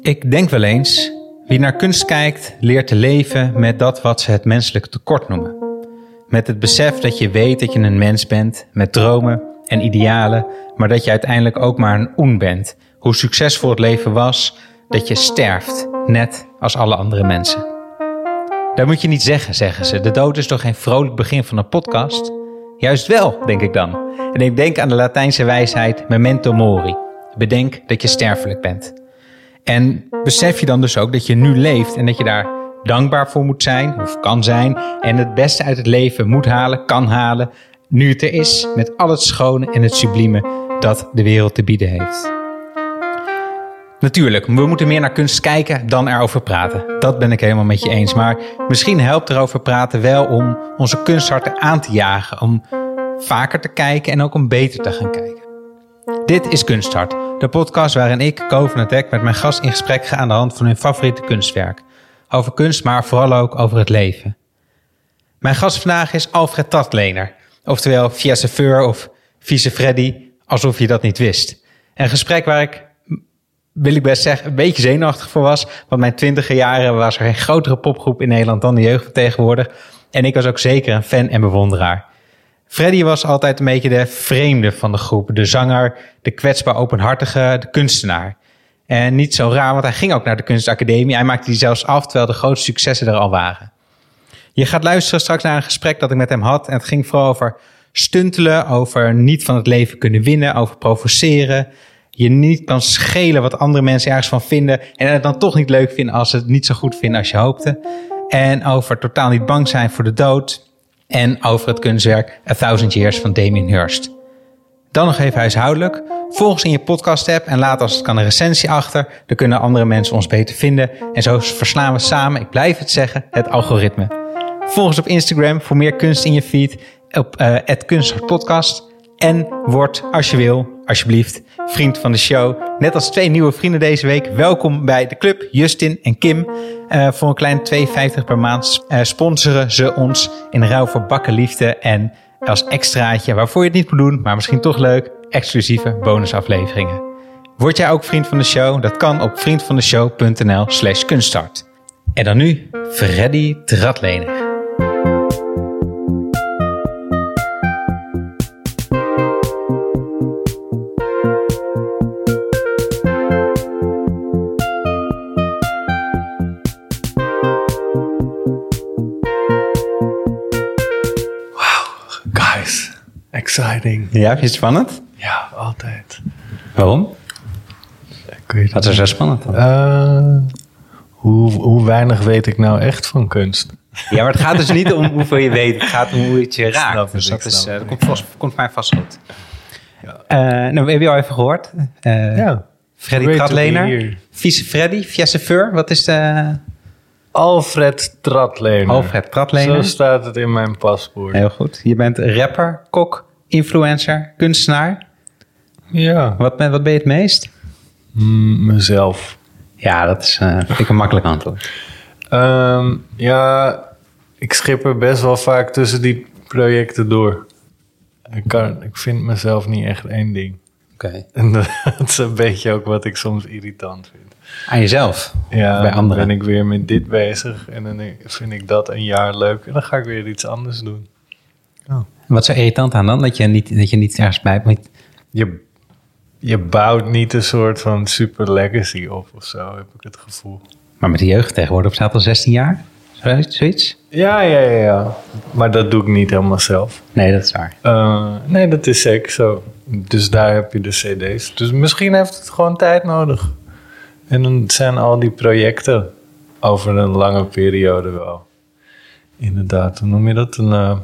Ik denk wel eens, wie naar kunst kijkt, leert te leven met dat wat ze het menselijk tekort noemen. Met het besef dat je weet dat je een mens bent, met dromen en idealen, maar dat je uiteindelijk ook maar een oen bent. Hoe succesvol het leven was, dat je sterft, net als alle andere mensen. Dat moet je niet zeggen, zeggen ze. De dood is toch geen vrolijk begin van een podcast? Juist wel, denk ik dan. En ik denk aan de Latijnse wijsheid memento mori. Bedenk dat je sterfelijk bent. En besef je dan dus ook dat je nu leeft en dat je daar dankbaar voor moet zijn of kan zijn en het beste uit het leven moet halen, kan halen, nu het er is, met al het schone en het sublieme dat de wereld te bieden heeft. Natuurlijk, we moeten meer naar kunst kijken dan erover praten. Dat ben ik helemaal met je eens. Maar misschien helpt erover praten wel om onze kunstharten aan te jagen. Om vaker te kijken en ook om beter te gaan kijken. Dit is Kunsthart, de podcast waarin ik, Ko van het Dek, met mijn gast in gesprek ga aan de hand van hun favoriete kunstwerk. Over kunst, maar vooral ook over het leven. Mijn gast vandaag is Alfred Tatlener, oftewel Fiesse of Vice Freddy, alsof je dat niet wist. Een gesprek waar ik wil ik best zeggen, een beetje zenuwachtig voor was. Want mijn twintiger jaren was er geen grotere popgroep in Nederland dan de jeugd. En ik was ook zeker een fan en bewonderaar. Freddy was altijd een beetje de vreemde van de groep. De zanger, de kwetsbaar openhartige, de kunstenaar. En niet zo raar, want hij ging ook naar de kunstacademie. Hij maakte die zelfs af, terwijl de grootste successen er al waren. Je gaat luisteren straks naar een gesprek dat ik met hem had. En het ging vooral over stuntelen, over niet van het leven kunnen winnen, over provoceren je niet kan schelen wat andere mensen ergens van vinden. En het dan toch niet leuk vinden als ze het niet zo goed vinden als je hoopte. En over totaal niet bang zijn voor de dood. En over het kunstwerk A Thousand Years van Damien Hirst. Dan nog even huishoudelijk. Volg ons in je podcast app en laat als het kan een recensie achter. Dan kunnen andere mensen ons beter vinden. En zo verslaan we samen, ik blijf het zeggen, het algoritme. Volg ons op Instagram voor meer kunst in je feed. Op uh, het Podcast. En word, als je wil, alsjeblieft, vriend van de show. Net als twee nieuwe vrienden deze week. Welkom bij de club, Justin en Kim. Uh, voor een klein 2,50 per maand uh, sponsoren ze ons in ruil voor bakken liefde. En als extraatje, waarvoor je het niet moet doen, maar misschien toch leuk, exclusieve bonusafleveringen. Word jij ook vriend van de show? Dat kan op vriendvandeshow.nl slash kunststart. En dan nu Freddy Tratlener. Ja, vind je het spannend? Ja, altijd. Waarom? Wat is er spannend? Uh, hoe, hoe weinig weet ik nou echt van kunst? Ja, maar het gaat dus niet om hoeveel je weet. Het gaat om hoe het je raakt. dus dat, is, uh, dat komt, vast, komt mij vast goed. Ja. Uh, nou, hebben je al even gehoord. ja. Freddy Tratlener. Vice Freddy, Fiessefeur. Wat is de... Alfred Tratlener. Alfred Tratlener. Zo staat het in mijn paspoort. Heel goed. Je bent rapper, kok, influencer, kunstenaar. Ja. Wat, wat ben je het meest? Mm, mezelf. Ja, dat is uh, vind ik een makkelijk antwoord. Um, ja, ik schip er best wel vaak tussen die projecten door. Ik, kan, ik vind mezelf niet echt één ding. Oké. Okay. En dat is een beetje ook wat ik soms irritant vind. Aan jezelf? Ja, bij anderen? ben ik weer met dit bezig en dan vind ik dat een jaar leuk en dan ga ik weer iets anders doen. Oh. Wat is er irritant aan dan? Dat je niet, dat je niet ergens bij bent? Je, je bouwt niet een soort van super legacy op of zo, heb ik het gevoel. Maar met de jeugd tegenwoordig staat al 16 jaar? Zoiets? Ja, ja, ja, ja. Maar dat doe ik niet helemaal zelf. Nee, dat is waar. Uh, nee, dat is zeker zo. Dus daar heb je de cd's. Dus misschien heeft het gewoon tijd nodig. En dan zijn al die projecten over een lange periode wel. Inderdaad, hoe noem je dat? Een, uh,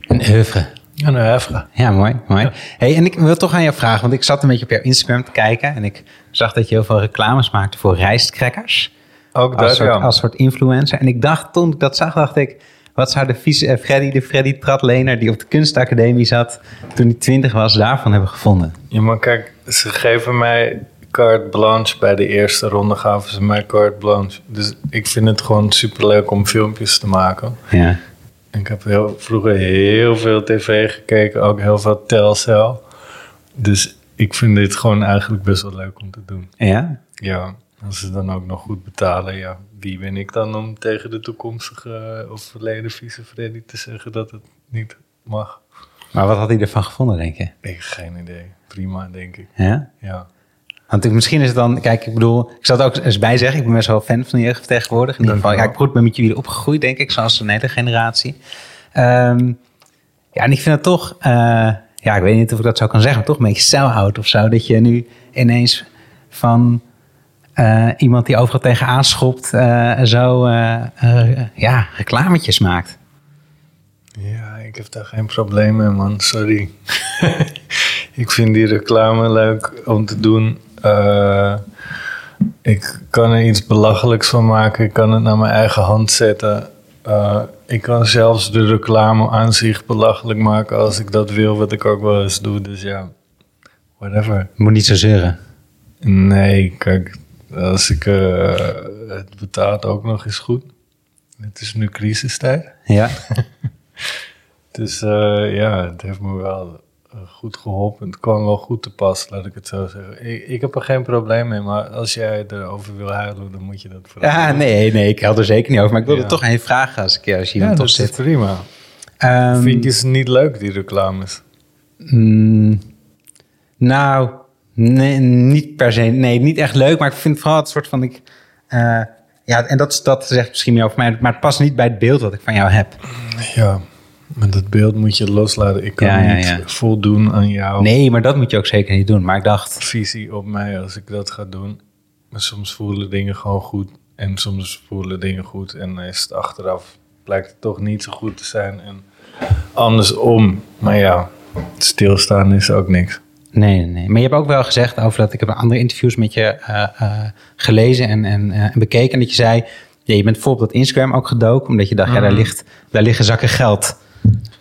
een oeuvre. Een oeuvre. Ja, mooi. mooi. Hey, en ik wil toch aan jou vragen, want ik zat een beetje op jouw Instagram te kijken en ik zag dat je heel veel reclames maakte voor rijstcrackers. Ook dat, als soort, ja. Als soort influencer. En ik dacht, toen ik dat zag, dacht ik, wat zou de vieze uh, Freddy, de Freddy Tratlener die op de kunstacademie zat toen hij twintig was, daarvan hebben gevonden? Ja, maar kijk, ze geven mij carte blanche. Bij de eerste ronde gaven ze mij carte blanche. Dus ik vind het gewoon super leuk om filmpjes te maken. Ja. Ik heb heel, vroeger heel veel tv gekeken, ook heel veel Telcel. Dus ik vind dit gewoon eigenlijk best wel leuk om te doen. Ja? Ja, als ze dan ook nog goed betalen, ja. Wie ben ik dan om tegen de toekomstige of verleden vice Freddy te zeggen dat het niet mag? Maar wat had hij ervan gevonden, denk je? Ik heb geen idee. Prima, denk ik. Ja? Ja. Want misschien is het dan, kijk, ik bedoel, ik zal het ook eens bij zeggen, ik ben best wel fan van de jeugdvertegenwoordiger. In ieder geval, ja, ik goed ben met jullie opgegroeid, denk ik, zoals een hele generatie. Ehm, ja, en ik vind het toch, eh, ja, ik weet niet of ik dat zo kan zeggen, maar toch een beetje sell-out of zo. Dat je nu ineens van eh, iemand die overal tegenaan schopt, eh, zo, ja, reclametjes maakt. Ja, ik heb daar geen probleem mee, man. Sorry. ik vind die reclame leuk om te doen. Eh, ik kan er iets belachelijks van maken. Ik kan het naar mijn eigen hand zetten. Eh, ik kan zelfs de reclame aan zich belachelijk maken als ik dat wil, wat ik ook wel eens doe. Dus ja, whatever. Moet niet zo zeuren. Nee, kijk, als ik eh, het betaalt ook nog eens goed. Het is nu crisistijd. Ja, Dus ja, het heeft me wel goed geholpen. Het kwam wel goed te pas, laat ik het zo zeggen. Ik, ik heb er geen probleem mee, maar als jij erover wil huilen, dan moet je dat vooral ja doen. nee, nee, ik had er zeker niet over. Maar ik wilde Ja. toch even vragen als, ik, als je Ja, dat is zit. prima. Ehm, Vind je ze niet leuk, die reclames? Mm, nou, nee, niet per se. Nee, niet echt leuk. Maar ik vind vooral het soort van... Ik, eh, ja, en dat, dat zegt misschien meer over mij. Maar het past niet bij het beeld wat ik van jou heb. Ja, maar dat beeld moet je loslaten. Ik kan Ja, ja, niet voldoen aan jouw Nee, maar dat moet je ook zeker niet doen. Maar ik dacht... visie op mij als ik dat ga doen. Maar soms voelen dingen gewoon goed. En soms voelen dingen goed. En dan is het achteraf blijkt het toch niet zo goed te zijn. En andersom. Maar ja, stilstaan is ook niks. Nee, nee, nee. Maar je hebt ook wel gezegd over dat... Ik heb andere interviews met je eh, eh, gelezen en, en, eh, en bekeken. En dat je zei... Ja, je bent bijvoorbeeld op Instagram ook gedoken. Omdat je dacht, ja, daar, ligt, daar liggen zakken geld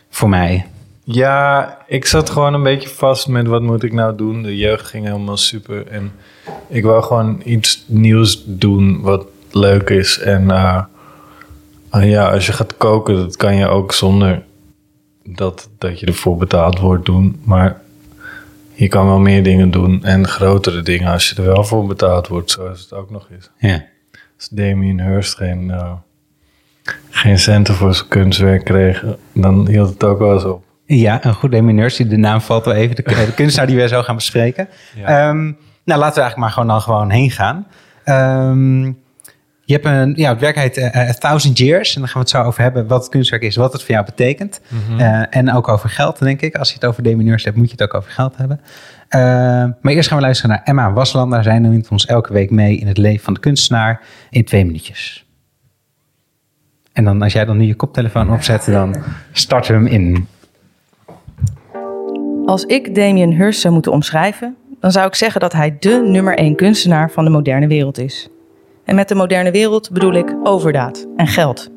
voor mij. Ja, ik zat gewoon een beetje vast met wat moet ik nou doen. De jeugd ging helemaal super. En ik wou gewoon iets nieuws doen wat leuk is. En eh, ah ja, als je gaat koken, dat kan je ook zonder dat, dat je ervoor betaald wordt doen. Maar je kan wel meer dingen doen en grotere dingen als je er wel voor betaald wordt, zoals het ook nog is. Ja. Als Damien Hirst geen, eh, geen centen voor zijn kunstwerk kreeg, dan hield het ook wel eens op. Ja, een goed demineurs. De naam valt wel even. De, de kunstenaar die we zo gaan bespreken. Ja. Ehm, nou, laten we eigenlijk maar gewoon dan gewoon heen gaan. Ehm, je hebt een, ja, het werk heet eh, A Thousand Years. En daar gaan we het zo over hebben wat het kunstwerk is, wat het voor jou betekent. Eh, en ook over geld, denk ik. Als je het over demineurs hebt, moet je het ook over geld hebben. Eh, maar eerst gaan we luisteren naar Emma Waslander. Zij neemt ons elke week mee in het leven van de kunstenaar in twee minuutjes. En dan, als jij dan nu je koptelefoon opzet, dan starten we hem in. Als ik Damien Hirst zou moeten omschrijven, dan zou ik zeggen dat hij dé nummer één kunstenaar van de moderne wereld is. En met de moderne wereld bedoel ik overdaad en geld.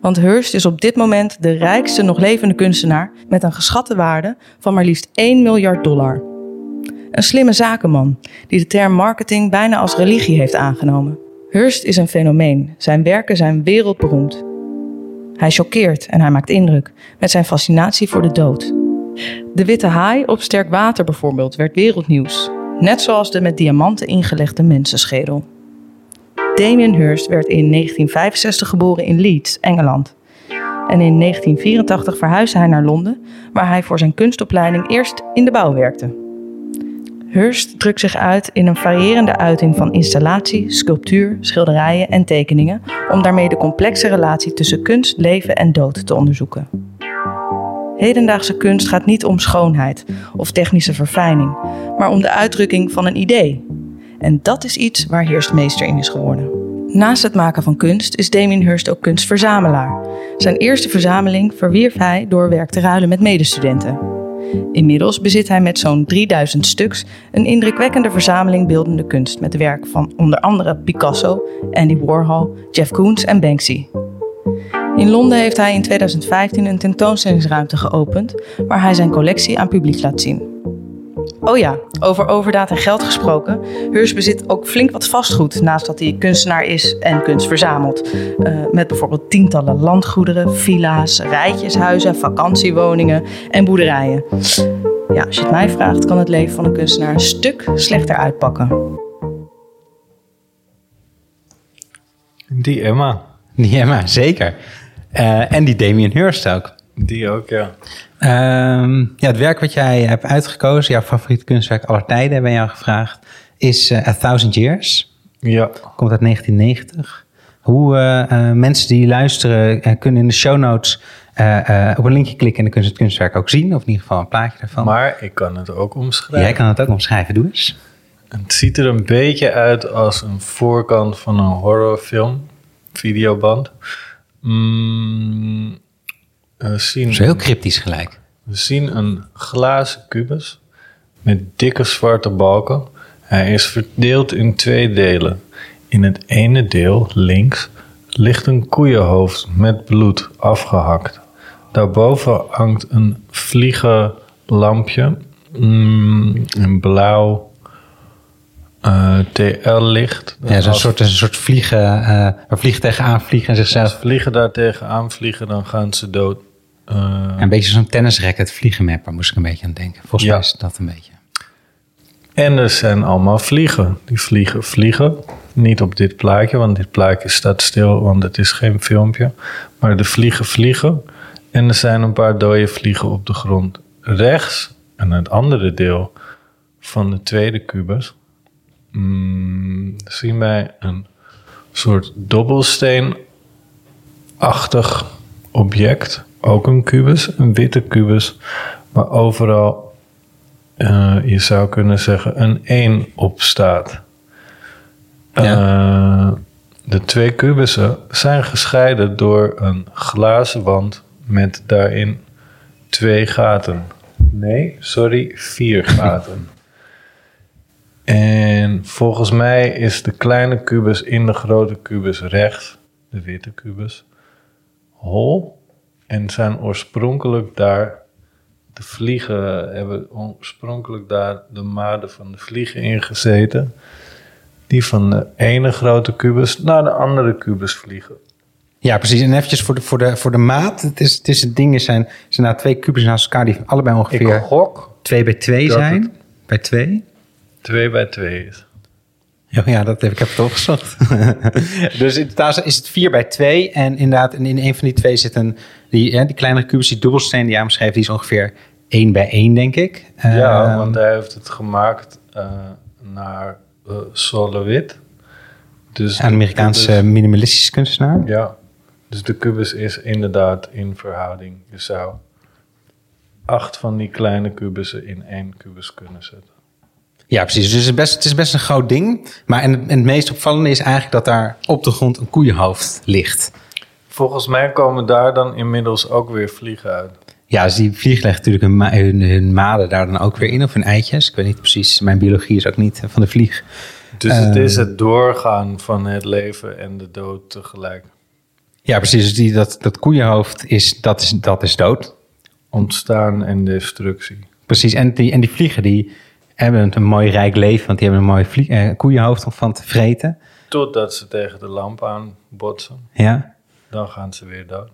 Want Hearst is op dit moment de rijkste nog levende kunstenaar met een geschatte waarde van maar liefst 1 miljard dollar. Een slimme zakenman die de term marketing bijna als religie heeft aangenomen. Hearst is een fenomeen. Zijn werken zijn wereldberoemd. Hij choqueert en hij maakt indruk met zijn fascinatie voor de dood. De witte haai op sterk water bijvoorbeeld werd wereldnieuws. Net zoals de met diamanten ingelegde mensenschedel. Damien Hirst werd in 1965 geboren in Leeds, Engeland. En in 1984 verhuisde hij naar Londen, waar hij voor zijn kunstopleiding eerst in de bouw werkte. Hirst drukt zich uit in een variërende uiting van installatie, sculptuur, schilderijen en tekeningen, om daarmee de complexe relatie tussen kunst, leven en dood te onderzoeken. Hedendaagse kunst gaat niet om schoonheid of technische verfijning, maar om de uitdrukking van een idee. En dat is iets waar Hirst meester in is geworden. Naast het maken van kunst is Damien Hirst ook kunstverzamelaar. Zijn eerste verzameling verwierf hij door werk te ruilen met medestudenten. Inmiddels bezit hij met zo'n 3000 stuks een indrukwekkende verzameling beeldende kunst met werk van onder andere Picasso, Andy Warhol, Jeff Koons en Banksy. In Londen heeft hij in 2015 een tentoonstellingsruimte geopend waar hij zijn collectie aan publiek laat zien. Oh ja, over overdaad en geld gesproken. Heurs bezit ook flink wat vastgoed naast dat hij kunstenaar is en kunst verzamelt. Eh, met bijvoorbeeld tientallen landgoederen, villa's, rijtjeshuizen, vakantiewoningen en boerderijen. Ja, als je het mij vraagt, kan het leven van een kunstenaar een stuk slechter uitpakken. Die Emma. Die Emma, zeker. Eh, en die Damien Hirst ook. Die ook, ja. Ehm, ja, het werk wat jij hebt uitgekozen, jouw favoriete kunstwerk aller tijden, hebben we jou gevraagd, is eh, A Thousand Years. Ja. Komt uit 1990. Hoe eh, eh, mensen die luisteren kunnen in de show notes op een linkje klikken en dan kunnen ze het kunstwerk ook zien. Of in ieder geval een plaatje daarvan. Maar ik kan het ook omschrijven. Jij kan het ook omschrijven, doe eens. Het ziet er een beetje uit als een voorkant van een horrorfilm, videoband. Mm, we, zien, Dat is heel cryptisch gelijk. we zien een glazen kubus met dikke zwarte balken. Hij is verdeeld in twee delen. In het ene deel, links, ligt een koeienhoofd met bloed afgehakt. Daarboven hangt een vliegenlampje, mm, een blauw eh, TL-licht. Ja, zo'n Als- soort, een soort vliegen, waar vliegen tegenaan vliegen en Als zichzelf. vliegen daar tegenaan vliegen, dan gaan ze dood. Eh, Een beetje zo'n tennisracket vliegenmapper moest ik een beetje aan denken. Volgens Ja. mij is dat een beetje. En er zijn allemaal vliegen. Die vliegen vliegen. Niet op dit plaatje, want dit plaatje staat stil, want het is geen filmpje. Maar de vliegen vliegen. En er zijn een paar dode vliegen op de grond. Rechts, en het andere deel van de tweede kubus, mm, zien wij een soort dobbelsteenachtig object. Ook een kubus, een witte kubus, maar overal eh, je zou kunnen zeggen, een 1 op staat. Eh, de twee kubussen zijn gescheiden door een glazen wand met daarin twee gaten. Nee, sorry, vier gaten. En volgens mij is de kleine kubus in de grote kubus rechts, de witte kubus, hol. En zijn oorspronkelijk daar de vliegen hebben oorspronkelijk daar de maden van de vliegen in gezeten. Die van de ene grote kubus naar de andere kubus vliegen. Ja, precies. En eventjes voor de, voor de, voor de maat. Het, is, het, is, het ding is zijn, zijn nou twee kubus naast elkaar die allebei Ik ongeveer gok 2 bij 2 dat zijn. het- Bij 2. 2 bij 2 is. Ja, ja, dat heb ik heb het opgezocht. dus in totaal is het 4 bij 2. En inderdaad, in een van die twee zit een... Die, ja, die kleinere kubus, die dubbelsteen die jij omschreef, die is ongeveer 1 bij 1, denk ik. ja, Ehm, want hij heeft het gemaakt eh, naar uh, Solowit. Dus een Amerikaanse minimalistische kunstenaar. Ja, dus de kubus is inderdaad in verhouding. Je zou acht van die kleine kubussen in één kubus kunnen zetten. Ja, precies. Dus het is best, het is best een groot ding. Maar en, het- en het meest opvallende is eigenlijk dat daar op de grond een koeienhoofd ligt. Volgens mij komen daar dan inmiddels ook weer vliegen uit. Ja, dus die vlieg legt natuurlijk hun, ma- hun, hun maden daar dan ook weer in, of hun eitjes. Ik weet niet precies, mijn biologie is ook niet eh, van de vlieg. Dus het Eh. is het doorgaan van het leven en de dood tegelijk. Ja, precies. Dus die, dat, dat koeienhoofd is, dat is, dat is dood. Ontstaan en destructie. Precies. En die, en die vliegen die hebben een mooi rijk leven, want die hebben een mooi vlie- eh, koeienhoofd om van te vreten. Totdat ze tegen de lamp aan botsen. Ja. Dan gaan ze weer dood.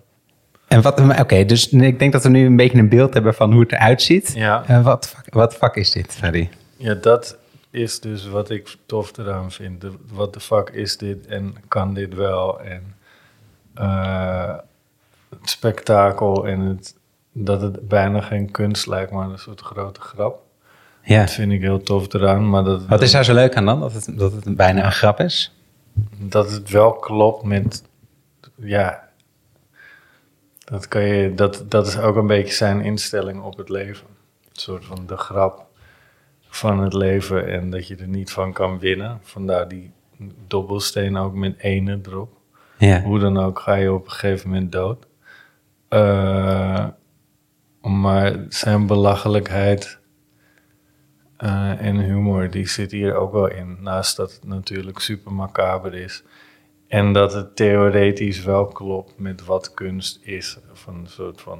En wat, oké, dus ik denk dat we nu een beetje een beeld hebben van hoe het eruit ziet. Ja. Eh, wat, fuck- wat fuck is dit, Freddy? Ja, dat is dus wat ik tof eraan vind. De- Wat de fuck is dit en kan dit wel? En eh, het spektakel en het, dat het bijna geen kunst lijkt, maar een soort grote grap. Ja. Dat vind ik heel tof eraan. Maar dat, Wat is daar zo leuk aan dan? Dat het, dat het bijna een grap is? dat het wel klopt met, ja, dat, kan je, dat, dat is ook een beetje zijn instelling op het leven. Een soort van de grap van het leven en dat je er niet van kan winnen. Vandaar die dobbelsteen ook met ene erop. Ja. Hoe dan ook ga je op een gegeven moment dood. Eh, maar zijn belachelijkheid eh, en humor, die zit hier ook wel in. Naast dat het natuurlijk super macaber is. En dat het theoretisch wel klopt met wat kunst is. Van een soort van,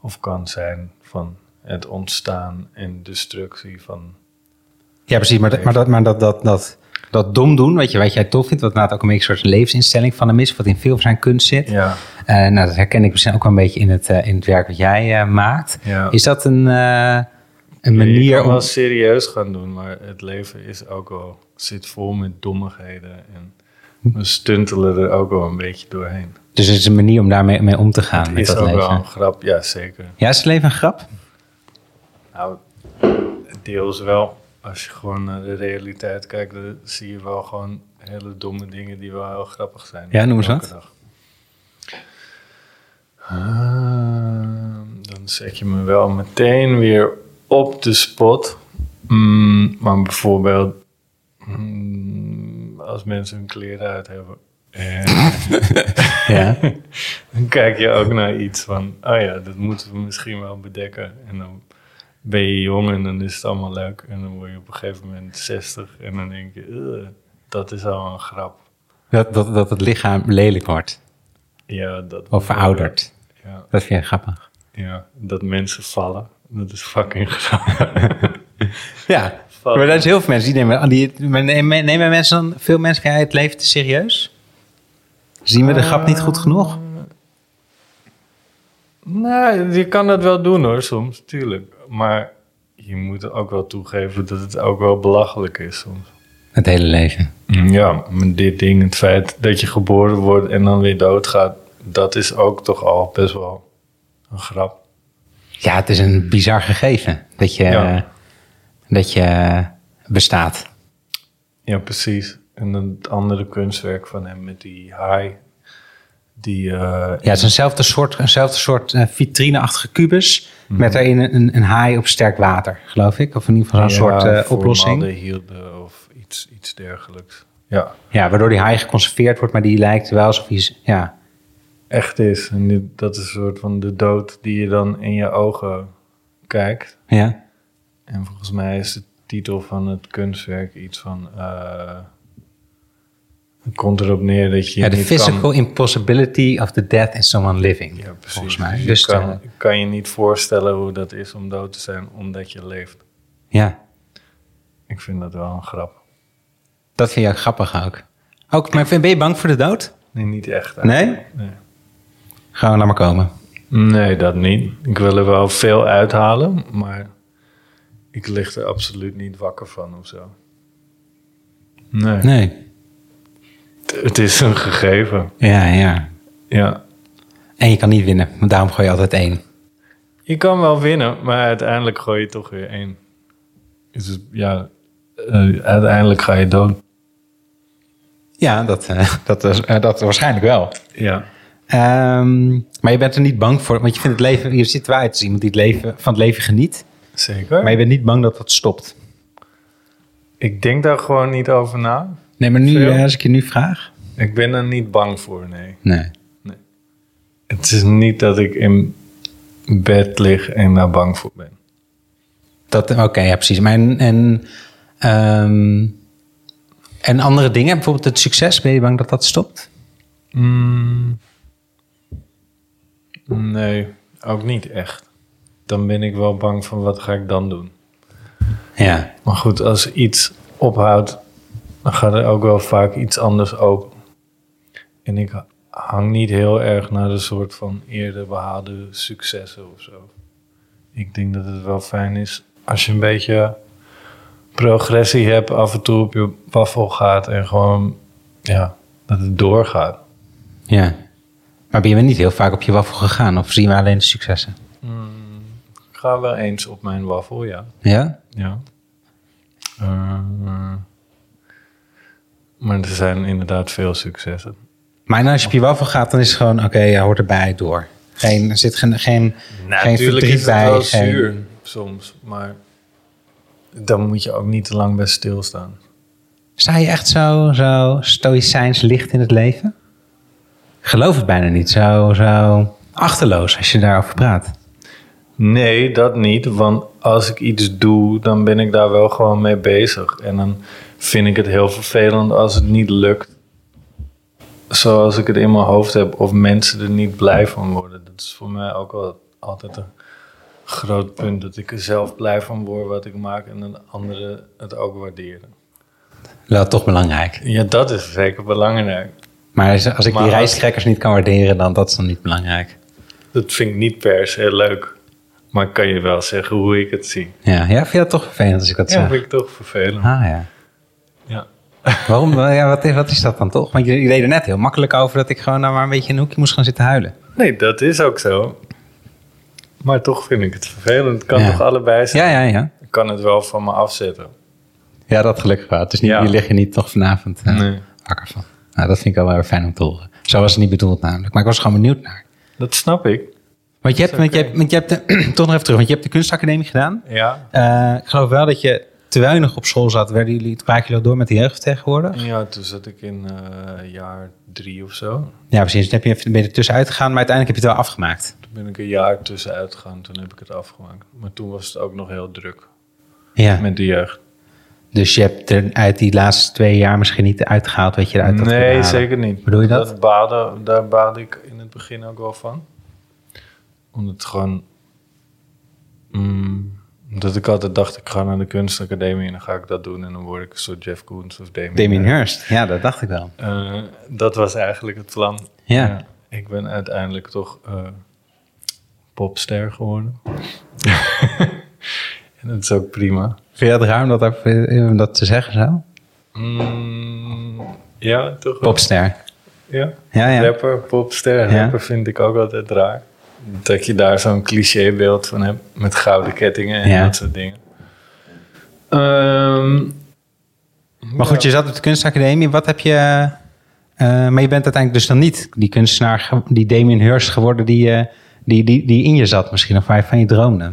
of kan zijn, van het ontstaan en destructie van... Ja, precies. Maar, dat- maar, dat, maar dat, dat, dat, dat dom doen, weet je, wat jij tof vindt, wat inderdaad ook een beetje een soort levensinstelling van hem is, wat in veel van zijn kunst zit. Ja, Eh, nou, dat herken ik misschien ook wel een beetje in het, eh, in het werk wat jij maakt. Ja. Is dat een, een je manier kan om... wel serieus gaan doen, maar het leven is ook wel, zit vol met dommigheden. En we stuntelen er ook wel een beetje doorheen. Dus het is een manier om daarmee mee om te gaan Het met is dat ook leven. wel een grap, ja zeker. Ja, is het leven een grap? Nou, deels wel. Als je gewoon naar de realiteit kijkt, dan zie je wel gewoon hele domme dingen die wel heel grappig zijn. Ja, noem eens wat. dag. Ah, dan zet je me wel meteen weer op de spot. Mm, maar bijvoorbeeld, mm, als mensen hun kleren uit hebben. En Ja. dan kijk je ook naar iets van, oh ja, dat moeten we misschien wel bedekken. En dan ben je jong en dan is het allemaal leuk. En dan word je op een gegeven moment 60 en dan denk je, "Ugh, dat is al een grap. Dat, dat, dat het lichaam lelijk wordt. Ja, dat Of verouderd. Ja, Dat vind je grappig. ja, dat mensen vallen, dat is fucking grappig. Ja. Maar er zijn heel veel mensen die nemen... Die, nemen, nemen mensen dan... Veel mensen jij het leven te serieus? Zien we de grap niet goed genoeg? nou, je kan dat wel doen hoor, soms, tuurlijk. Maar je moet ook wel toegeven dat het ook wel belachelijk is soms. Het hele leven. Ja, maar dit ding, het feit dat je geboren wordt en dan weer doodgaat, dat is ook toch al best wel een grap. Ja, het is een bizar gegeven. Dat je, Ja. dat je bestaat. Ja, precies. En het andere kunstwerk van hem met die haai. Die, eh, Ja, het is eenzelfde soort, eenzelfde soort eh, vitrineachtige kubus. Met daarin een, een haai op sterk water, geloof ik. Of in ieder geval zo'n ja, soort eh, oplossing. formaldehyde of iets, iets dergelijks. Ja, Ja, waardoor die haai geconserveerd wordt, maar die lijkt wel alsof hij... Ja, echt is. En dit, dat is een soort van de dood die je dan in je ogen kijkt. ja. En volgens mij is de titel van het kunstwerk iets van... eh het komt erop neer dat je ja the niet physical kan... impossibility of the death in someone living. Ja, precies. Volgens mij. Dus, kan, eh, kan je niet voorstellen hoe dat is om dood te zijn omdat je leeft. ja, Ik vind dat wel een grap. dat vind je ook grappig ook. Ook, maar ben je bang voor de dood? Nee, niet echt. Nee? Nee? Gewoon laat maar komen. Nee, dat niet. Ik wil er wel veel uithalen, maar ik lig er absoluut niet wakker van of zo. Nee. Nee. Het- is een gegeven. Ja, ja. Ja. En je kan niet winnen, want daarom gooi je altijd één. Je kan wel winnen, maar uiteindelijk gooi je toch weer één. Dus het- ja, eh, uiteindelijk ga je dood. Ja, dat, eh, dat, is, eh, dat waarschijnlijk wel. Ja. Ehm, maar je bent er niet bang voor, want je vindt het leven, je zit wel uit als iemand die het leven, van het leven geniet. Zeker. Maar je bent niet bang dat dat stopt. Ik denk daar gewoon niet over na. Nee, maar nu, Veel? eh, als ik je nu vraag. Ik ben er niet bang voor, nee. Nee. Het is niet dat ik in bed lig en daar bang voor ben. Dat, oké, ja, precies. Maar en, en, ehm, en andere dingen, bijvoorbeeld het succes, ben je bang dat dat stopt? Mm. Nee, ook niet echt. Dan ben ik wel bang van wat ga ik dan doen. Ja. Maar goed, als iets ophoudt, dan gaat er ook wel vaak iets anders open. En ik hang niet heel erg naar de soort van eerder behaalde successen of zo. Ik denk dat het wel fijn is als je een beetje progressie hebt, af en toe op je waffel gaat en gewoon, ja, dat het doorgaat. Ja. Maar ben je niet heel vaak op je waffel gegaan? Of zien we alleen de successen? Ik ga wel eens op mijn waffel, ja. Ja? Ja. Eh, maar er zijn inderdaad veel successen. Maar als je op je waffel gaat, dan is het gewoon, oké, ja, hoort erbij, door. Geen, er zit geen, geen, geen verdriet bij. wel geen- zuur soms, maar dan moet je ook niet te lang bij stilstaan. Sta je echt zo, zo stoïcijns licht in het leven? Geloof het bijna niet. Zo, zo achterloos als je daarover praat. Nee, dat niet, want als ik iets doe, dan ben ik daar wel gewoon mee bezig. En dan vind ik het heel vervelend als het niet lukt zoals ik het in mijn hoofd heb, of mensen er niet blij van worden. Dat is voor mij ook wel altijd een groot punt, dat ik er zelf blij van word wat ik maak en dat anderen het ook waarderen. Wel toch belangrijk. Ja, dat is zeker belangrijk. Maar als als ik Maar die rijstkrekkers niet kan waarderen, dan dat is dan niet belangrijk. Dat vind ik niet per se leuk. Maar ik kan je wel zeggen hoe ik het zie. Ja, ja vind je dat toch vervelend als ik dat Ja, zeg? vind ik toch vervelend. Ah ja. Ja. Waarom? Ja, wat, is, wat is dat dan toch? Want je, je deed er net heel makkelijk over dat ik gewoon nou maar een beetje in een hoekje moest gaan zitten huilen. Nee, dat is ook zo. Maar toch vind ik het vervelend. Het kan Ja. toch allebei zijn? Ja, ja, ja. Ik kan het wel van me afzetten. Ja, dat gelukkig wel. Is niet, Ja. Lig je niet toch vanavond eh, Nee. wakker van. Nou, dat vind ik wel weer fijn om te horen. Zo was het niet bedoeld namelijk. Maar ik was er gewoon benieuwd naar. Dat snap ik. Want je hebt, is want je hebt, want je hebt de, toch nog even terug, want je hebt de kunstacademie gedaan. Ja. Eh, ik geloof wel dat je, terwijl je nog op school zat, werden jullie, spraken jullie door met de jeugdvertegenwoordiger? Ja, toen zat ik in eh, jaar drie of zo. Ja, precies. Toen heb je even, ben je er tussenuit gegaan, maar uiteindelijk heb je het wel afgemaakt. Toen ben ik een jaar tussenuit gegaan. Toen heb ik het afgemaakt. Maar toen was het ook nog heel druk Ja. met de jeugd. Dus je hebt er uit die laatste twee jaar misschien niet uitgehaald wat je eruit had Nee, zeker niet. Bedoel je dat? dat baden, daar baadde ik in het begin ook wel van. Omdat het gewoon... Mm, omdat ik altijd dacht, ik ga naar de kunstacademie en dan ga ik dat doen. En dan word ik een soort Jeff Koons of Damien. Damien Hirst. Hirst, ja, dat dacht ik wel. Eh, dat was eigenlijk het plan. Ja. ik ben uiteindelijk toch eh, popster geworden. en dat is ook prima. Vind je dat raar om dat, ook- om dat te zeggen zo? Mm, ja, toch wel. Popster. Ja. Ja, ja. Rapper, popster. Ja. Rapper vind ik ook altijd raar. Dat je daar zo'n clichébeeld van hebt met gouden kettingen en Ja. dat soort dingen. Ehm, Maar goed, je zat op de kunstacademie. Wat heb je... eh, maar je bent uiteindelijk dus dan niet die kunstenaar, die Damien Hirst geworden die, eh, die, die, die in je zat misschien, of waarvan je droomde.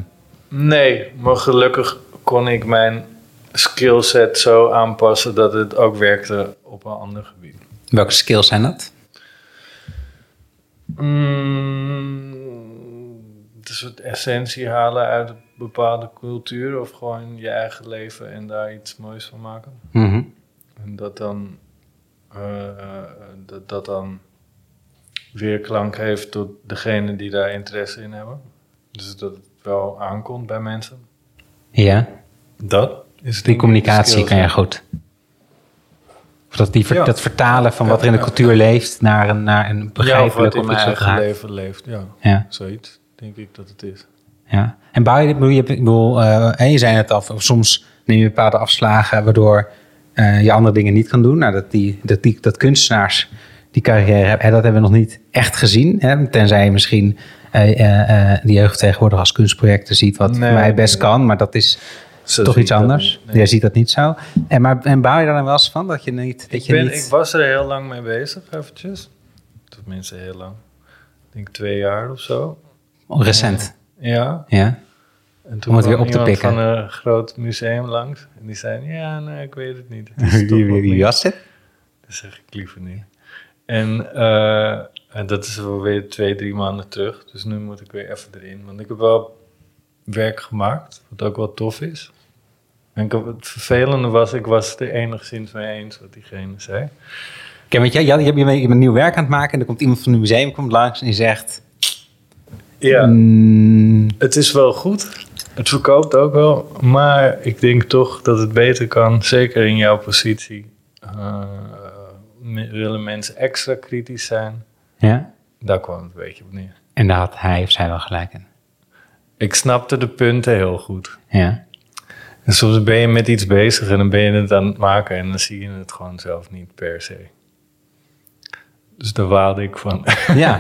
Nee, maar gelukkig kon ik mijn skillset zo aanpassen dat het ook werkte op een ander gebied. Welke skills zijn dat? Mm, een soort essentie halen uit een bepaalde cultuur of gewoon je eigen leven en daar iets moois van maken. Mhm. En dat dan, eh, dat, dat dan weerklank heeft tot degene die daar interesse in hebben. Dus dat het wel aankomt bij mensen. Ja, Dat is die communicatie kan je ja. goed. Of dat, die ver- Ja. dat vertalen van Ja, wat er in de ja, cultuur leeft naar een, naar een Ja, begrijpelijk in om leven leeft. Ja, Ja. zoiets denk ik dat het is. Ja. En bouw je dit, bedoel je, bedoel, eh, hè, je zei het al, soms neem je bepaalde afslagen waardoor eh, je andere dingen niet kan doen. Nou, dat, die, dat, die, dat kunstenaars die carrière hebben, dat hebben we nog niet echt gezien. Hè? Tenzij je misschien eh eh die jeugd tegenwoordig als kunstprojecten ziet, wat Nee, mij best nee. kan, maar dat is Zo toch iets anders. nee. Jij ziet dat niet zo. En, maar, en bouw je daar dan wel eens van dat je niet. Dat Ik, je ben, niet ik was er heel lang mee bezig, eventjes. Tenminste, heel lang. Ik denk twee jaar of zo. Oh, recent. Ja. Ja. En toen Om het weer op te pikken. van een groot museum langs. En die zei, ja, nee, ik weet het niet. Het Wie, was dit? Dat zeg ik liever niet. En, eh, en dat is wel weer twee, drie maanden terug. Dus nu moet ik weer even erin. Want ik heb wel werk gemaakt, wat ook wel tof is. En ik het vervelende was, ik was het er enigszins mee eens wat diegene zei. Kijk, want jij, jij, je bent nieuw werk aan het maken en er komt iemand van het museum komt langs en die zegt... Ja, mm, het is wel goed. Het verkoopt ook wel. Maar ik denk toch dat het beter kan. Zeker in jouw positie. Me- willen mensen extra kritisch zijn? Ja. Daar kwam het een beetje op neer. En daar had hij of zij wel gelijk in. Ik snapte de punten heel goed. Ja. En soms ben je met iets bezig en dan ben je het aan het maken en dan zie je het gewoon zelf niet per se. Dus daar waalde ik van. ja.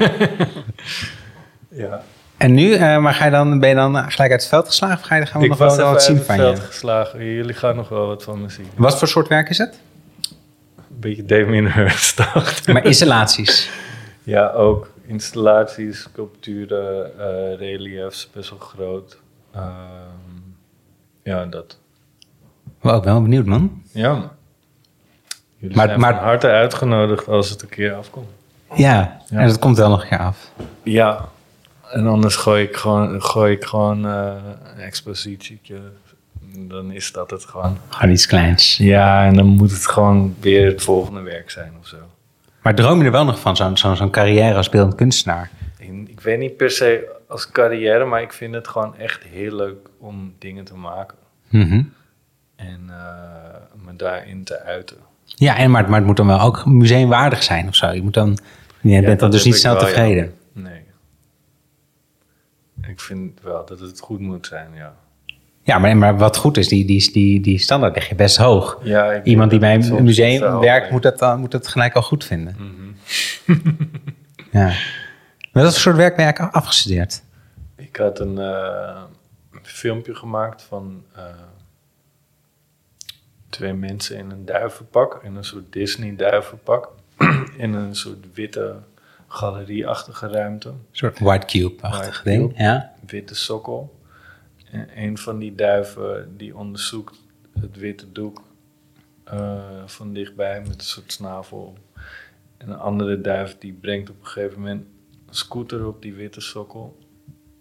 ja. En nu, eh, maar ga je dan, ben je dan gelijk uit het veld geslagen of ga je, gaan we Ik nog wel wat uit zien het van veld je? geslagen. Jullie gaan nog wel wat van me zien. Wat voor soort werk is het? Een beetje Damien Hirst dacht. Maar installaties. Ja, ook installaties, sculpturen, eh, reliefs, best wel groot. Ehm, ja, dat. Wow, ik ben wel benieuwd, man. Ja. Jullie Maar- zijn maar- van harte uitgenodigd als het een keer afkomt. Ja, Ja. en dat komt wel nog een keer af. Ja, en anders gooi ik gewoon, gooi ik gewoon eh, een expositietje. Dan is dat het gewoon. Gewoon iets kleins. Ja, en dan moet het gewoon weer het volgende werk zijn of zo. Maar droom je er wel nog van, zo'n zo'n zo'n carrière als beeldend kunstenaar? Ik, weet niet per se als carrière, maar ik vind het gewoon echt heel leuk om dingen te maken. Mhm. En eh, me daarin te uiten. Ja, en, maar, maar het moet dan wel ook museumwaardig zijn of zo. Je, moet dan, je Ja, bent dan dus niet snel wel, ja. tevreden. Nee. Ik vind wel dat het goed moet zijn, ja. Ja, maar, maar wat goed is, die, die, die, die standaard leg je best hoog. ja Iemand die bij dat een museum werkt, moet dat, dan, moet dat gelijk al goed vinden. Mhm. Ja. Maar wat voor soort werk ben je eigenlijk afgestudeerd? Ik had een eh, filmpje gemaakt van eh, twee mensen in een duivenpak, in een soort Disney-duivenpak, in een soort witte galerieachtige ruimte, Een soort white cube-achtig ding. Ja. witte sokkel. En een van die duiven die onderzoekt het witte doek eh, van dichtbij met een soort snavel. En een andere duif die brengt op een gegeven moment een scooter op die witte sokkel.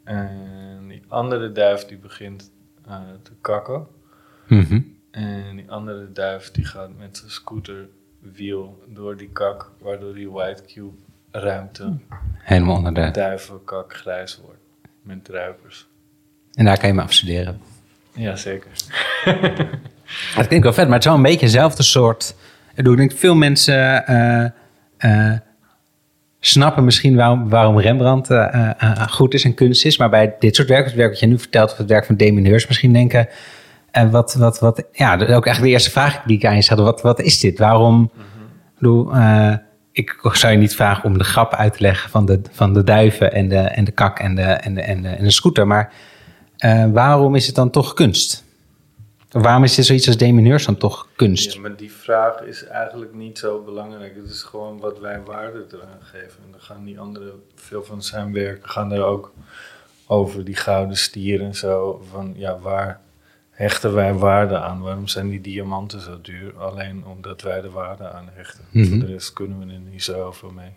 En die andere duif die begint eh, te kakken. Mhm. En die andere duif die gaat met zijn scooterwiel door die kak, waardoor die white cube ruimte Helemaal onder de... duivenkak grijs wordt. Met druipers. En daar kan je me afstuderen. Jazeker. Dat klinkt wel vet, maar het is wel een beetje hetzelfde soort... Ik denk veel mensen eh, eh, snappen misschien waarom, waarom Rembrandt eh, goed is en kunst is. Maar bij dit soort werk, het werk wat je nu vertelt... of het werk van Damien Hirst misschien denken... eh, wat, wat, wat, ja, dat is ook eigenlijk de eerste vraag die ik aan je stelde. Wat, wat is dit? Waarom... Ik zou je niet vragen om de grap uit te leggen van de, van de duiven en de, en de kak en de, en de, en de, en de scooter. Maar eh, waarom is het dan toch kunst? Waarom is dit zoiets als Damien Hirst dan toch kunst? Ja, maar die vraag is eigenlijk niet zo belangrijk. Het is gewoon wat wij waarde eraan geven. En dan gaan die andere, veel van zijn werken gaan er ook over die gouden stier en zo. Van ja, waar hechten wij waarde aan? Waarom zijn die diamanten zo duur? Alleen omdat wij er waarde aan hechten. Mhm. Voor de rest kunnen we er niet zo over mee.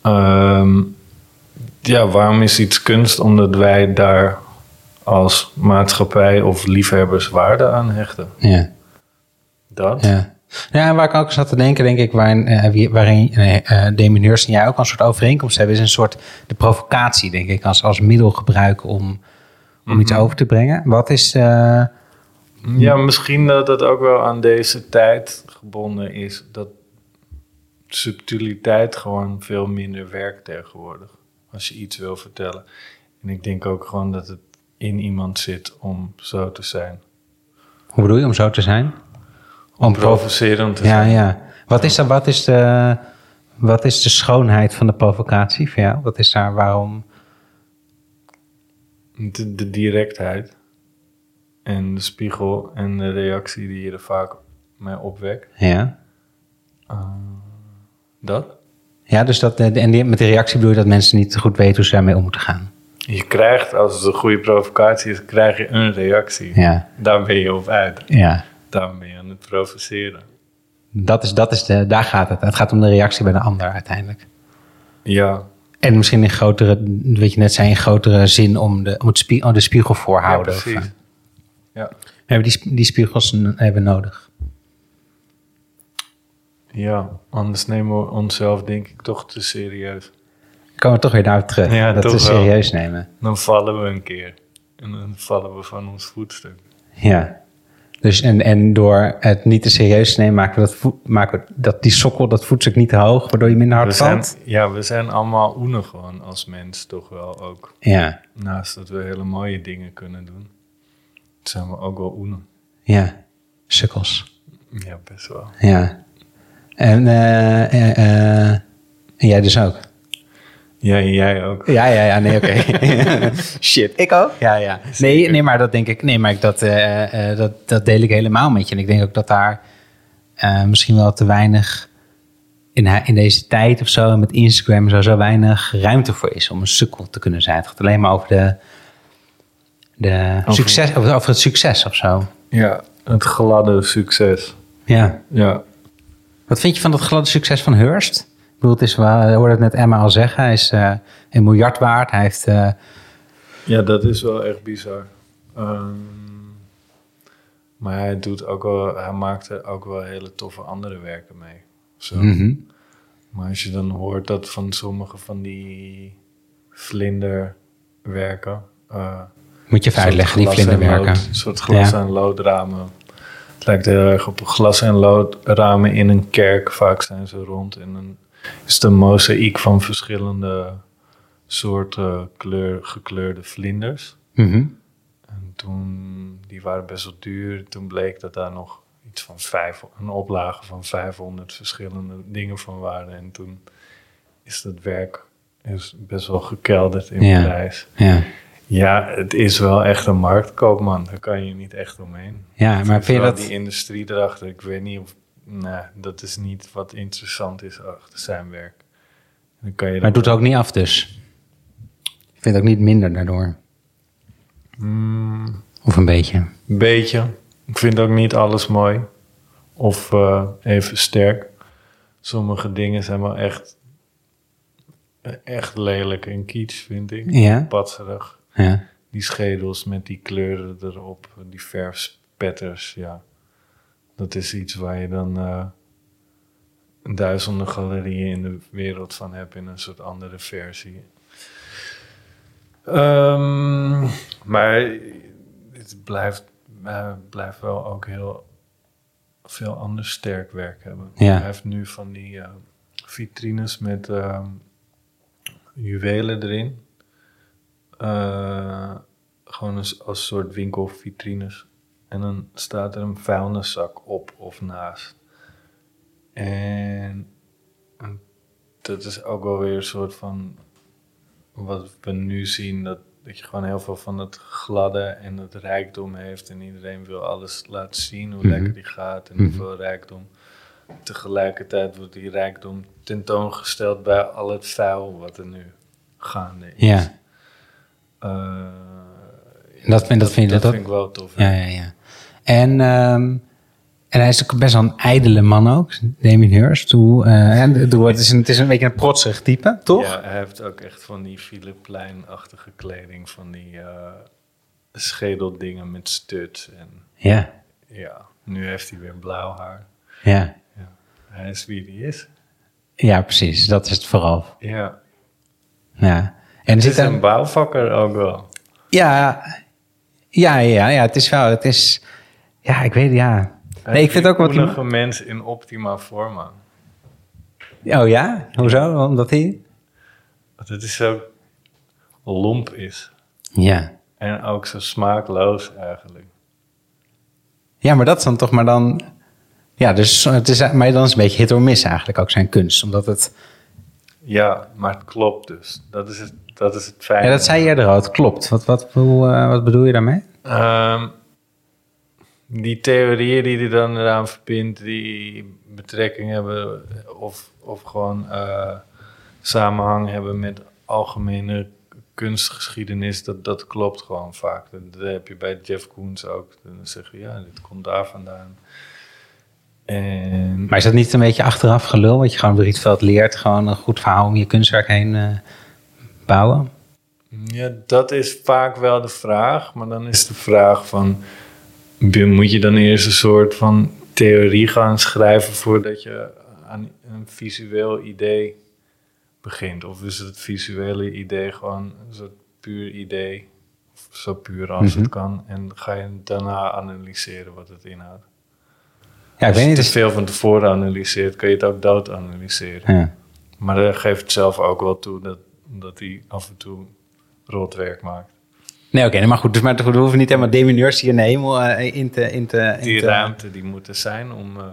Ehm, ja, waarom is iets kunst? Omdat wij daar als maatschappij of liefhebbers waarde aan hechten. Ja, Dat. ja. Ja, en waar ik ook zat te denken, denk ik, waarin, eh, wie- waarin eh Hirst en jij ook een soort overeenkomst hebben, is een soort de provocatie, denk ik, als, als middel gebruiken om, om iets over te brengen. Wat is, eh, Ja, misschien dat het ook wel aan deze tijd gebonden is. Dat subtiliteit gewoon veel minder werkt tegenwoordig. Als je iets wil vertellen. En ik denk ook gewoon dat het in iemand zit om zo te zijn. hoe bedoel je, om zo te zijn? Om provo- Provocerend te Ja, zijn. ja. Wat is, dan, wat, is de, wat is de schoonheid van de provocatie voor jou? Wat is daar, waarom? De, de directheid. En de spiegel en de reactie die je er vaak mee opwekt. Ja, Dat. ja dus dat, en die, met de reactie bedoel je dat mensen niet goed weten hoe ze daarmee om moeten gaan. Je krijgt, als het een goede provocatie is, krijg je een reactie. Ja, Daar ben je op uit. ja. Daar ben je aan het provoceren. Dat is, dat is de, daar gaat het. Het gaat om de reactie bij de ander uiteindelijk. Ja, En misschien in grotere, wat je net zei, in grotere zin om de, om het spie, om de spiegel voorhouden. Ja, precies. ja. we hebben die, die spiegels hebben nodig. ja, anders nemen we onszelf denk ik toch te serieus. Komen we toch weer daar terug. Ja, dat we wel. serieus nemen. Dan vallen we een keer. En dan vallen we van ons voetstuk. Ja. Dus en, en door het niet te serieus te nemen, maken we, dat voet, maken we dat, die sokkel, dat voetstuk niet te hoog, waardoor je minder hard valt. ja, we zijn allemaal oenen gewoon als mens toch wel ook. Ja, Naast dat we hele mooie dingen kunnen doen, zijn we ook wel oenen. ja. Sukkels. Ja, best wel. Ja. En, eh, eh, eh, en jij dus ook. Ja, en jij ook. Ja, ja, ja, nee, oké. Shit, ik ook? Ja, ja. Nee, nee, maar dat denk ik, nee, maar ik, dat, eh, eh, dat, dat deel ik helemaal met je. En ik denk ook dat daar eh, misschien wel te weinig in, in deze tijd of zo, met Instagram zo, zo weinig ruimte voor is om een sukkel te kunnen zijn. Het gaat alleen maar over de, de Over- succes, over, over het succes of zo. Ja, het gladde succes. Ja. Ja. Wat vind je van dat gladde succes van Hearst? Bedoel, het is wel, je hoorde het net Emma al zeggen, hij is eh, een miljard waard. Hij heeft... eh, Ja, dat is wel echt bizar. Ehm, maar hij doet ook wel, hij maakt er ook wel hele toffe andere werken mee. Zo. mhm. Maar als je dan hoort dat van sommige van die vlinderwerken. eh, Moet je even uitleggen, die vlinderwerken. Een soort glas- en loodramen. Het lijkt heel erg op glas- en loodramen in een kerk. Vaak zijn ze rond. En dan is het een mozaïek van verschillende soorten kleur, gekleurde vlinders. Mhm. En toen, die waren best wel duur. Toen bleek dat daar nog iets van vijf, een oplage van 500 verschillende dingen van waren. En toen is dat werk is best wel gekelderd in Ja. prijs. Ja. Ja, het is wel echt een marktkoopman. Daar kan je niet echt omheen. ja, maar vind je dat... die industrie erachter. Ik weet niet of... Nee, dat is niet wat interessant is achter zijn werk. Dan kan je Maar het doet het ook niet af dus. Ik vind het ook niet minder daardoor. Mm, Of een beetje. Een beetje. Ik vind ook niet alles mooi. Of eh, even sterk. Sommige dingen zijn wel echt... Echt lelijk en kitsch, vind ik. Ja? Patserig. Ja. Die schedels met die kleuren erop. Die verfspetters, ja. Dat is iets waar je dan... eh, duizenden galerieën in de wereld van hebt... in een soort andere versie. Ehm, maar het blijft, eh, blijft wel ook heel veel ander sterk werk hebben. Ja. Hij heeft nu van die eh, vitrines met ehm, juwelen erin. Eh, gewoon als, als soort winkelvitrines. En dan staat er een vuilniszak op of naast. En dat is ook wel weer een soort van wat we nu zien, dat, dat je gewoon heel veel van het gladde en het rijkdom heeft. En iedereen wil alles laten zien, hoe Mhm. lekker die gaat en hoeveel rijkdom. Tegelijkertijd wordt die rijkdom tentoongesteld bij al het vuil wat er nu gaande is. Ja. Eh, Dat vind- dat vind dat dat- vind ik wel tof. Ja, ja, ja. En, ehm, en hij is ook best wel een ijdele man ook, Damien Hirst. Hoe, en, doe- het, is een, het is een beetje een protsig type, toch? Ja, hij heeft ook echt van die Philip Plein-achtige kleding, van die schedeldingen met studs. En Ja, ja, nu heeft hij weer blauw haar. ja. Ja, hij is wie hij is. Ja, precies. Dat is het vooral. Ja, Ja. En het is een bouwvakker ook wel. ja, ja, ja, ja, het is wel, het is, ja, ik weet, ja. Nee, ik vind ook wat Een mens in optima forma. oh ja, hoezo? Omdat hij, Dat het is zo lomp is. ja. En ook zo smaakloos eigenlijk. Ja, maar dat is dan toch maar dan, ja, dus het is, maar dan is het een beetje hit or miss eigenlijk ook zijn kunst, omdat het, Ja, maar het klopt dus. Dat is het, dat is het fijne. ja, dat zei je eerder al, het klopt. Wat, wat, hoe, eh, wat bedoel je daarmee? Ehm, die theorieën die hij dan eraan verbindt, die betrekking hebben of, of gewoon eh, samenhang hebben met algemene kunstgeschiedenis, dat, dat klopt gewoon vaak. Dat, dat heb je bij Jeff Koons ook. Dan zeggen ja, dit komt daar vandaan. En Maar is dat niet een beetje achteraf gelul, wat je gewoon door Rietveld leert, gewoon een goed verhaal om je kunstwerk heen eh, bouwen? Ja, dat is vaak wel de vraag. Maar dan is de vraag van... Moet je dan eerst een soort van theorie gaan schrijven... voordat je aan een visueel idee begint? Of is het visuele idee gewoon een soort puur idee? Of zo puur als Mhm. het kan. En ga je daarna analyseren wat het inhoudt. Ja, ik Als weet je niet. te veel van tevoren analyseert... kan je het ook dood analyseren. ja. Maar hij geeft zelf ook wel toe... dat, dat hij af en toe rot werk maakt. Nee, oké, maar goed. Dus maar we hoeven niet helemaal demineurs hier in de hemel eh, in te... In te, in die te- ruimte die moet er zijn om eh,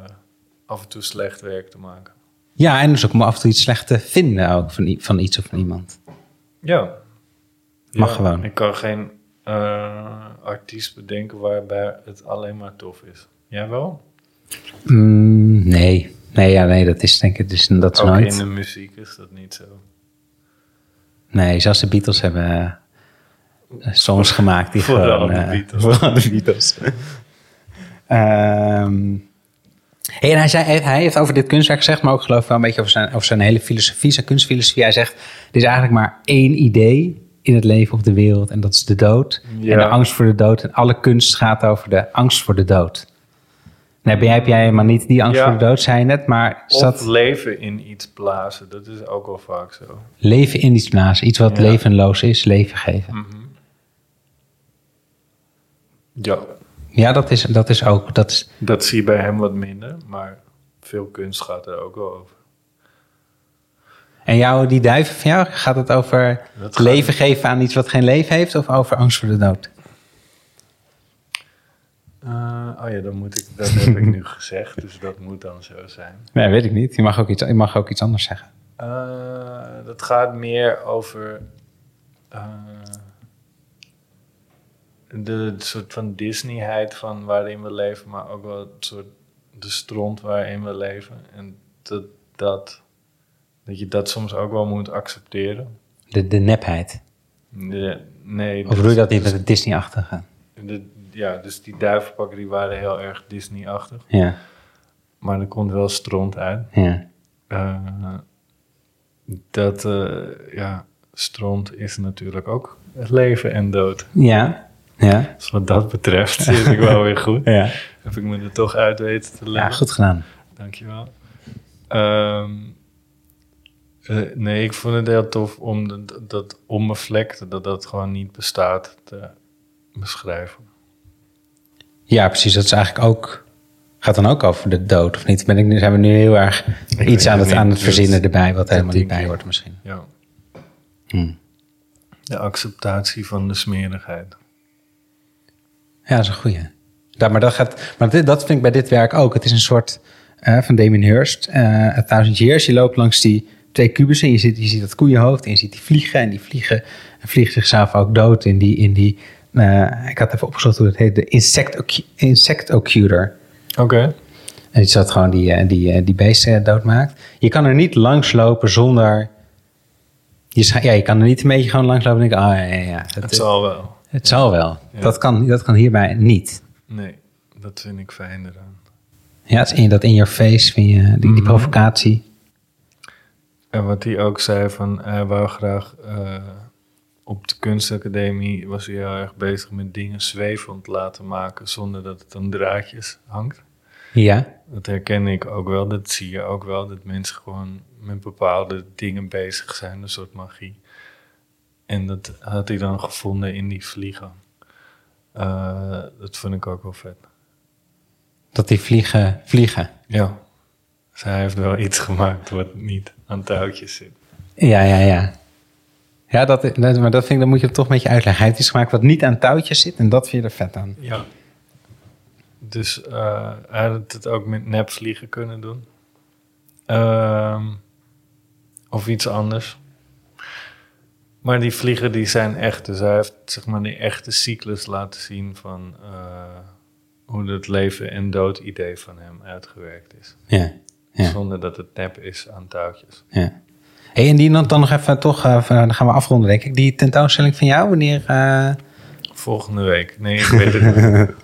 af en toe slecht werk te maken. Ja, en dus ook om af en toe iets slecht te vinden ook van, van iets of van iemand. Ja. Mag Ja, gewoon. Ik kan geen eh, artiest bedenken waarbij het alleen maar tof is. Jij wel? Mm, nee. Nee, ja, nee, dat is denk ik dus, dat is Ook nooit. in de muziek is dat niet zo. Nee, zelfs de Beatles hebben eh, songs gemaakt die Vooral gewoon... de eh, Beatles. Vooral de Beatles. Ehm, hey, en hij, zei, hij heeft over dit kunstwerk gezegd, maar ook geloof ik wel een beetje over zijn, over zijn hele filosofie, zijn kunstfilosofie. Hij zegt, er is eigenlijk maar één idee in het leven of de wereld en dat is de dood. Ja. En de angst voor de dood. En alle kunst gaat over de angst voor de dood. Nee, ben jij, heb jij helemaal niet die angst Ja. voor de dood, zei je net, maar Of dat leven in iets blazen, dat is ook wel vaak zo. leven in iets blazen, iets wat Ja. levenloos is, leven geven. Ja, Ja, dat is, dat is ook, dat is, dat zie je bij hem wat minder, maar veel kunst gaat er ook wel over. En jou, die duiven van jou, gaat het over Dat gaat- leven geven aan iets wat geen leven heeft of over angst voor de dood? Eh, oh ja, dat, moet ik, dat heb ik nu gezegd, dus dat moet dan zo zijn. Nee, weet ik niet. Je mag ook iets, je mag ook iets anders zeggen. Eh, dat gaat meer over eh, de soort van Disneyheid van waarin we leven, maar ook wel het soort de stront waarin we leven. En dat, dat, dat je dat soms ook wel moet accepteren. De, de nepheid. De- nee, Of bedoel je dat niet met het Disney-achtige? de- ja, dus die duivenpakken die waren heel erg Disney-achtig. Ja, Maar er komt wel stront uit. ja. Eh, dat, eh, ja, stront is natuurlijk ook het leven en dood. Ja, ja. Dus wat dat betreft zit ik wel weer goed. Ja, Heb ik me er toch uit weten te ja leggen. goed gedaan. Dankjewel. Ehm eh, nee, ik vond het heel tof om dat, dat onbevlekte, dat dat gewoon niet bestaat, te beschrijven. Ja, precies. Dat is eigenlijk ook... Gaat dan ook over de dood, of niet? Ben ik, nu- zijn we nu heel erg iets aan het aan het verzinnen Dat- erbij... wat helemaal niet bij hoort misschien. Ja. Hm. De acceptatie van de smerigheid. Ja, dat is een goeie. Ja, maar dat, gaat, maar dit, dat vind ik bij dit werk ook. Het is een soort eh, van Damien Hirst, eh A Thousand Years. Je loopt langs die twee kubussen en je ziet, je ziet dat koeienhoofd en je ziet die vliegen. En die vliegen en vliegen zichzelf ook dood in die... In die eh, ik had even opgezocht hoe dat heet. De insect. Oké. En iets dat gewoon die, eh, die, eh, die beesten doodmaakt. Je kan er niet langs lopen zonder... Je, ja, je kan er niet een beetje gewoon langs lopen en denken... Ah, ja, ja, ja, het, Het zal wel. het zal wel. Ja. Dat, kan, dat kan hierbij niet. Nee, dat vind ik fijn eraan. Ja, het is in, dat in your face, vind je, die, die Mhm. provocatie. En wat hij ook zei van, hij wou graag op de kunstacademie was hij heel erg bezig met dingen zwevend laten maken zonder dat het aan draadjes hangt. Ja, Dat herken ik ook wel, dat zie je ook wel, dat mensen gewoon met bepaalde dingen bezig zijn, een soort magie. En dat had hij dan gevonden in die vliegen. Eh, dat vond ik ook wel vet. dat die vliegen vliegen. Ja. Dus hij heeft wel iets gemaakt wat niet aan touwtjes zit. Ja, ja, ja. Ja, dat, dat, maar dat, vind ik, dat moet je toch een beetje uitleggen. Hij heeft iets gemaakt wat niet aan touwtjes zit en dat vind je er vet aan. Ja. Dus eh, hij had het ook met nepvliegen kunnen doen. Ehm, of iets anders. Maar die vliegen die zijn echt. Dus hij heeft zeg maar die echte cyclus laten zien van eh, hoe het leven en dood idee van hem uitgewerkt is. Ja, ja, Zonder dat het nep is aan touwtjes. ja. Hey, en die dan, dan nog even toch, eh, dan gaan we afronden denk ik. Die tentoonstelling van jou, wanneer... eh, Volgende week. Nee, ik weet het niet.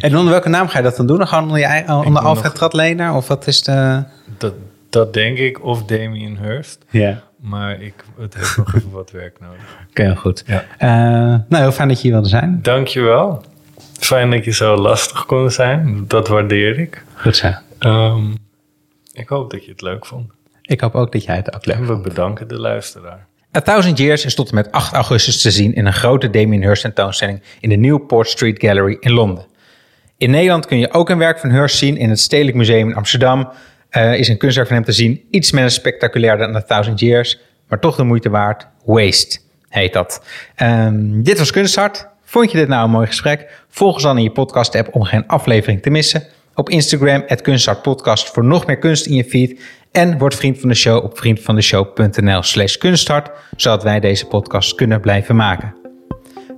En onder welke naam ga je dat dan doen? Dan gewoon onder, je eigen, onder Alfred Tratlener? Of wat is de... Dat, dat denk ik. Of Damien Hirst. Ja. Maar ik, het heeft nog even wat werk nodig. Oké, heel goed. Ja. Eh, nou, heel fijn dat je hier wilde zijn. Dankjewel. Fijn dat je zo lastig kon zijn. Dat waardeer ik. Goed zo. Ehm, ik hoop dat je het leuk vond. Ik hoop ook dat jij het ook leuk we bedanken de luisteraar. A Thousand Years is tot en met 8 augustus te zien in een grote Damien Hirst tentoonstelling in de Newport Street Gallery in Londen. In Nederland kun je ook een werk van Hirst zien in het Stedelijk Museum in Amsterdam. Eh, is een kunstwerk van hem te zien. Iets minder spectaculair dan A Thousand Years, maar toch de moeite waard. Waste heet dat. Ehm, dit was Kunsthart. Vond je dit nou een mooi gesprek? Volg ons dan in je podcast app om geen aflevering te missen. Op Instagram, het Kunsthartpodcast voor nog meer kunst in je feed. En word vriend van de show op vriendvandeshow.nl slash kunsthart, zodat wij deze podcast kunnen blijven maken.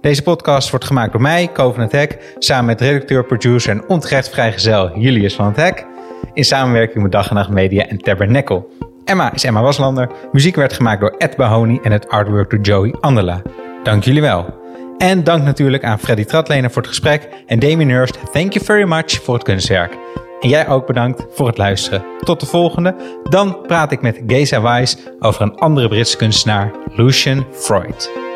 Deze podcast wordt gemaakt door mij, Ko van het Hek, samen met redacteur, producer en onterecht vrijgezel Julius van het Hek, in samenwerking met Dag en Nacht Media en Tabernacle. Emma is Emma Waslander, muziek werd gemaakt door Ed Bahoni en het artwork door Joey Andela. Dank jullie wel. En dank natuurlijk aan Freddy Tratlener voor het gesprek en Damien Hurst, thank you very much voor het kunstwerk. En jij ook bedankt voor het luisteren. Tot de volgende. Dan praat ik met Geza Weiss over een andere Britse kunstenaar, Lucian Freud.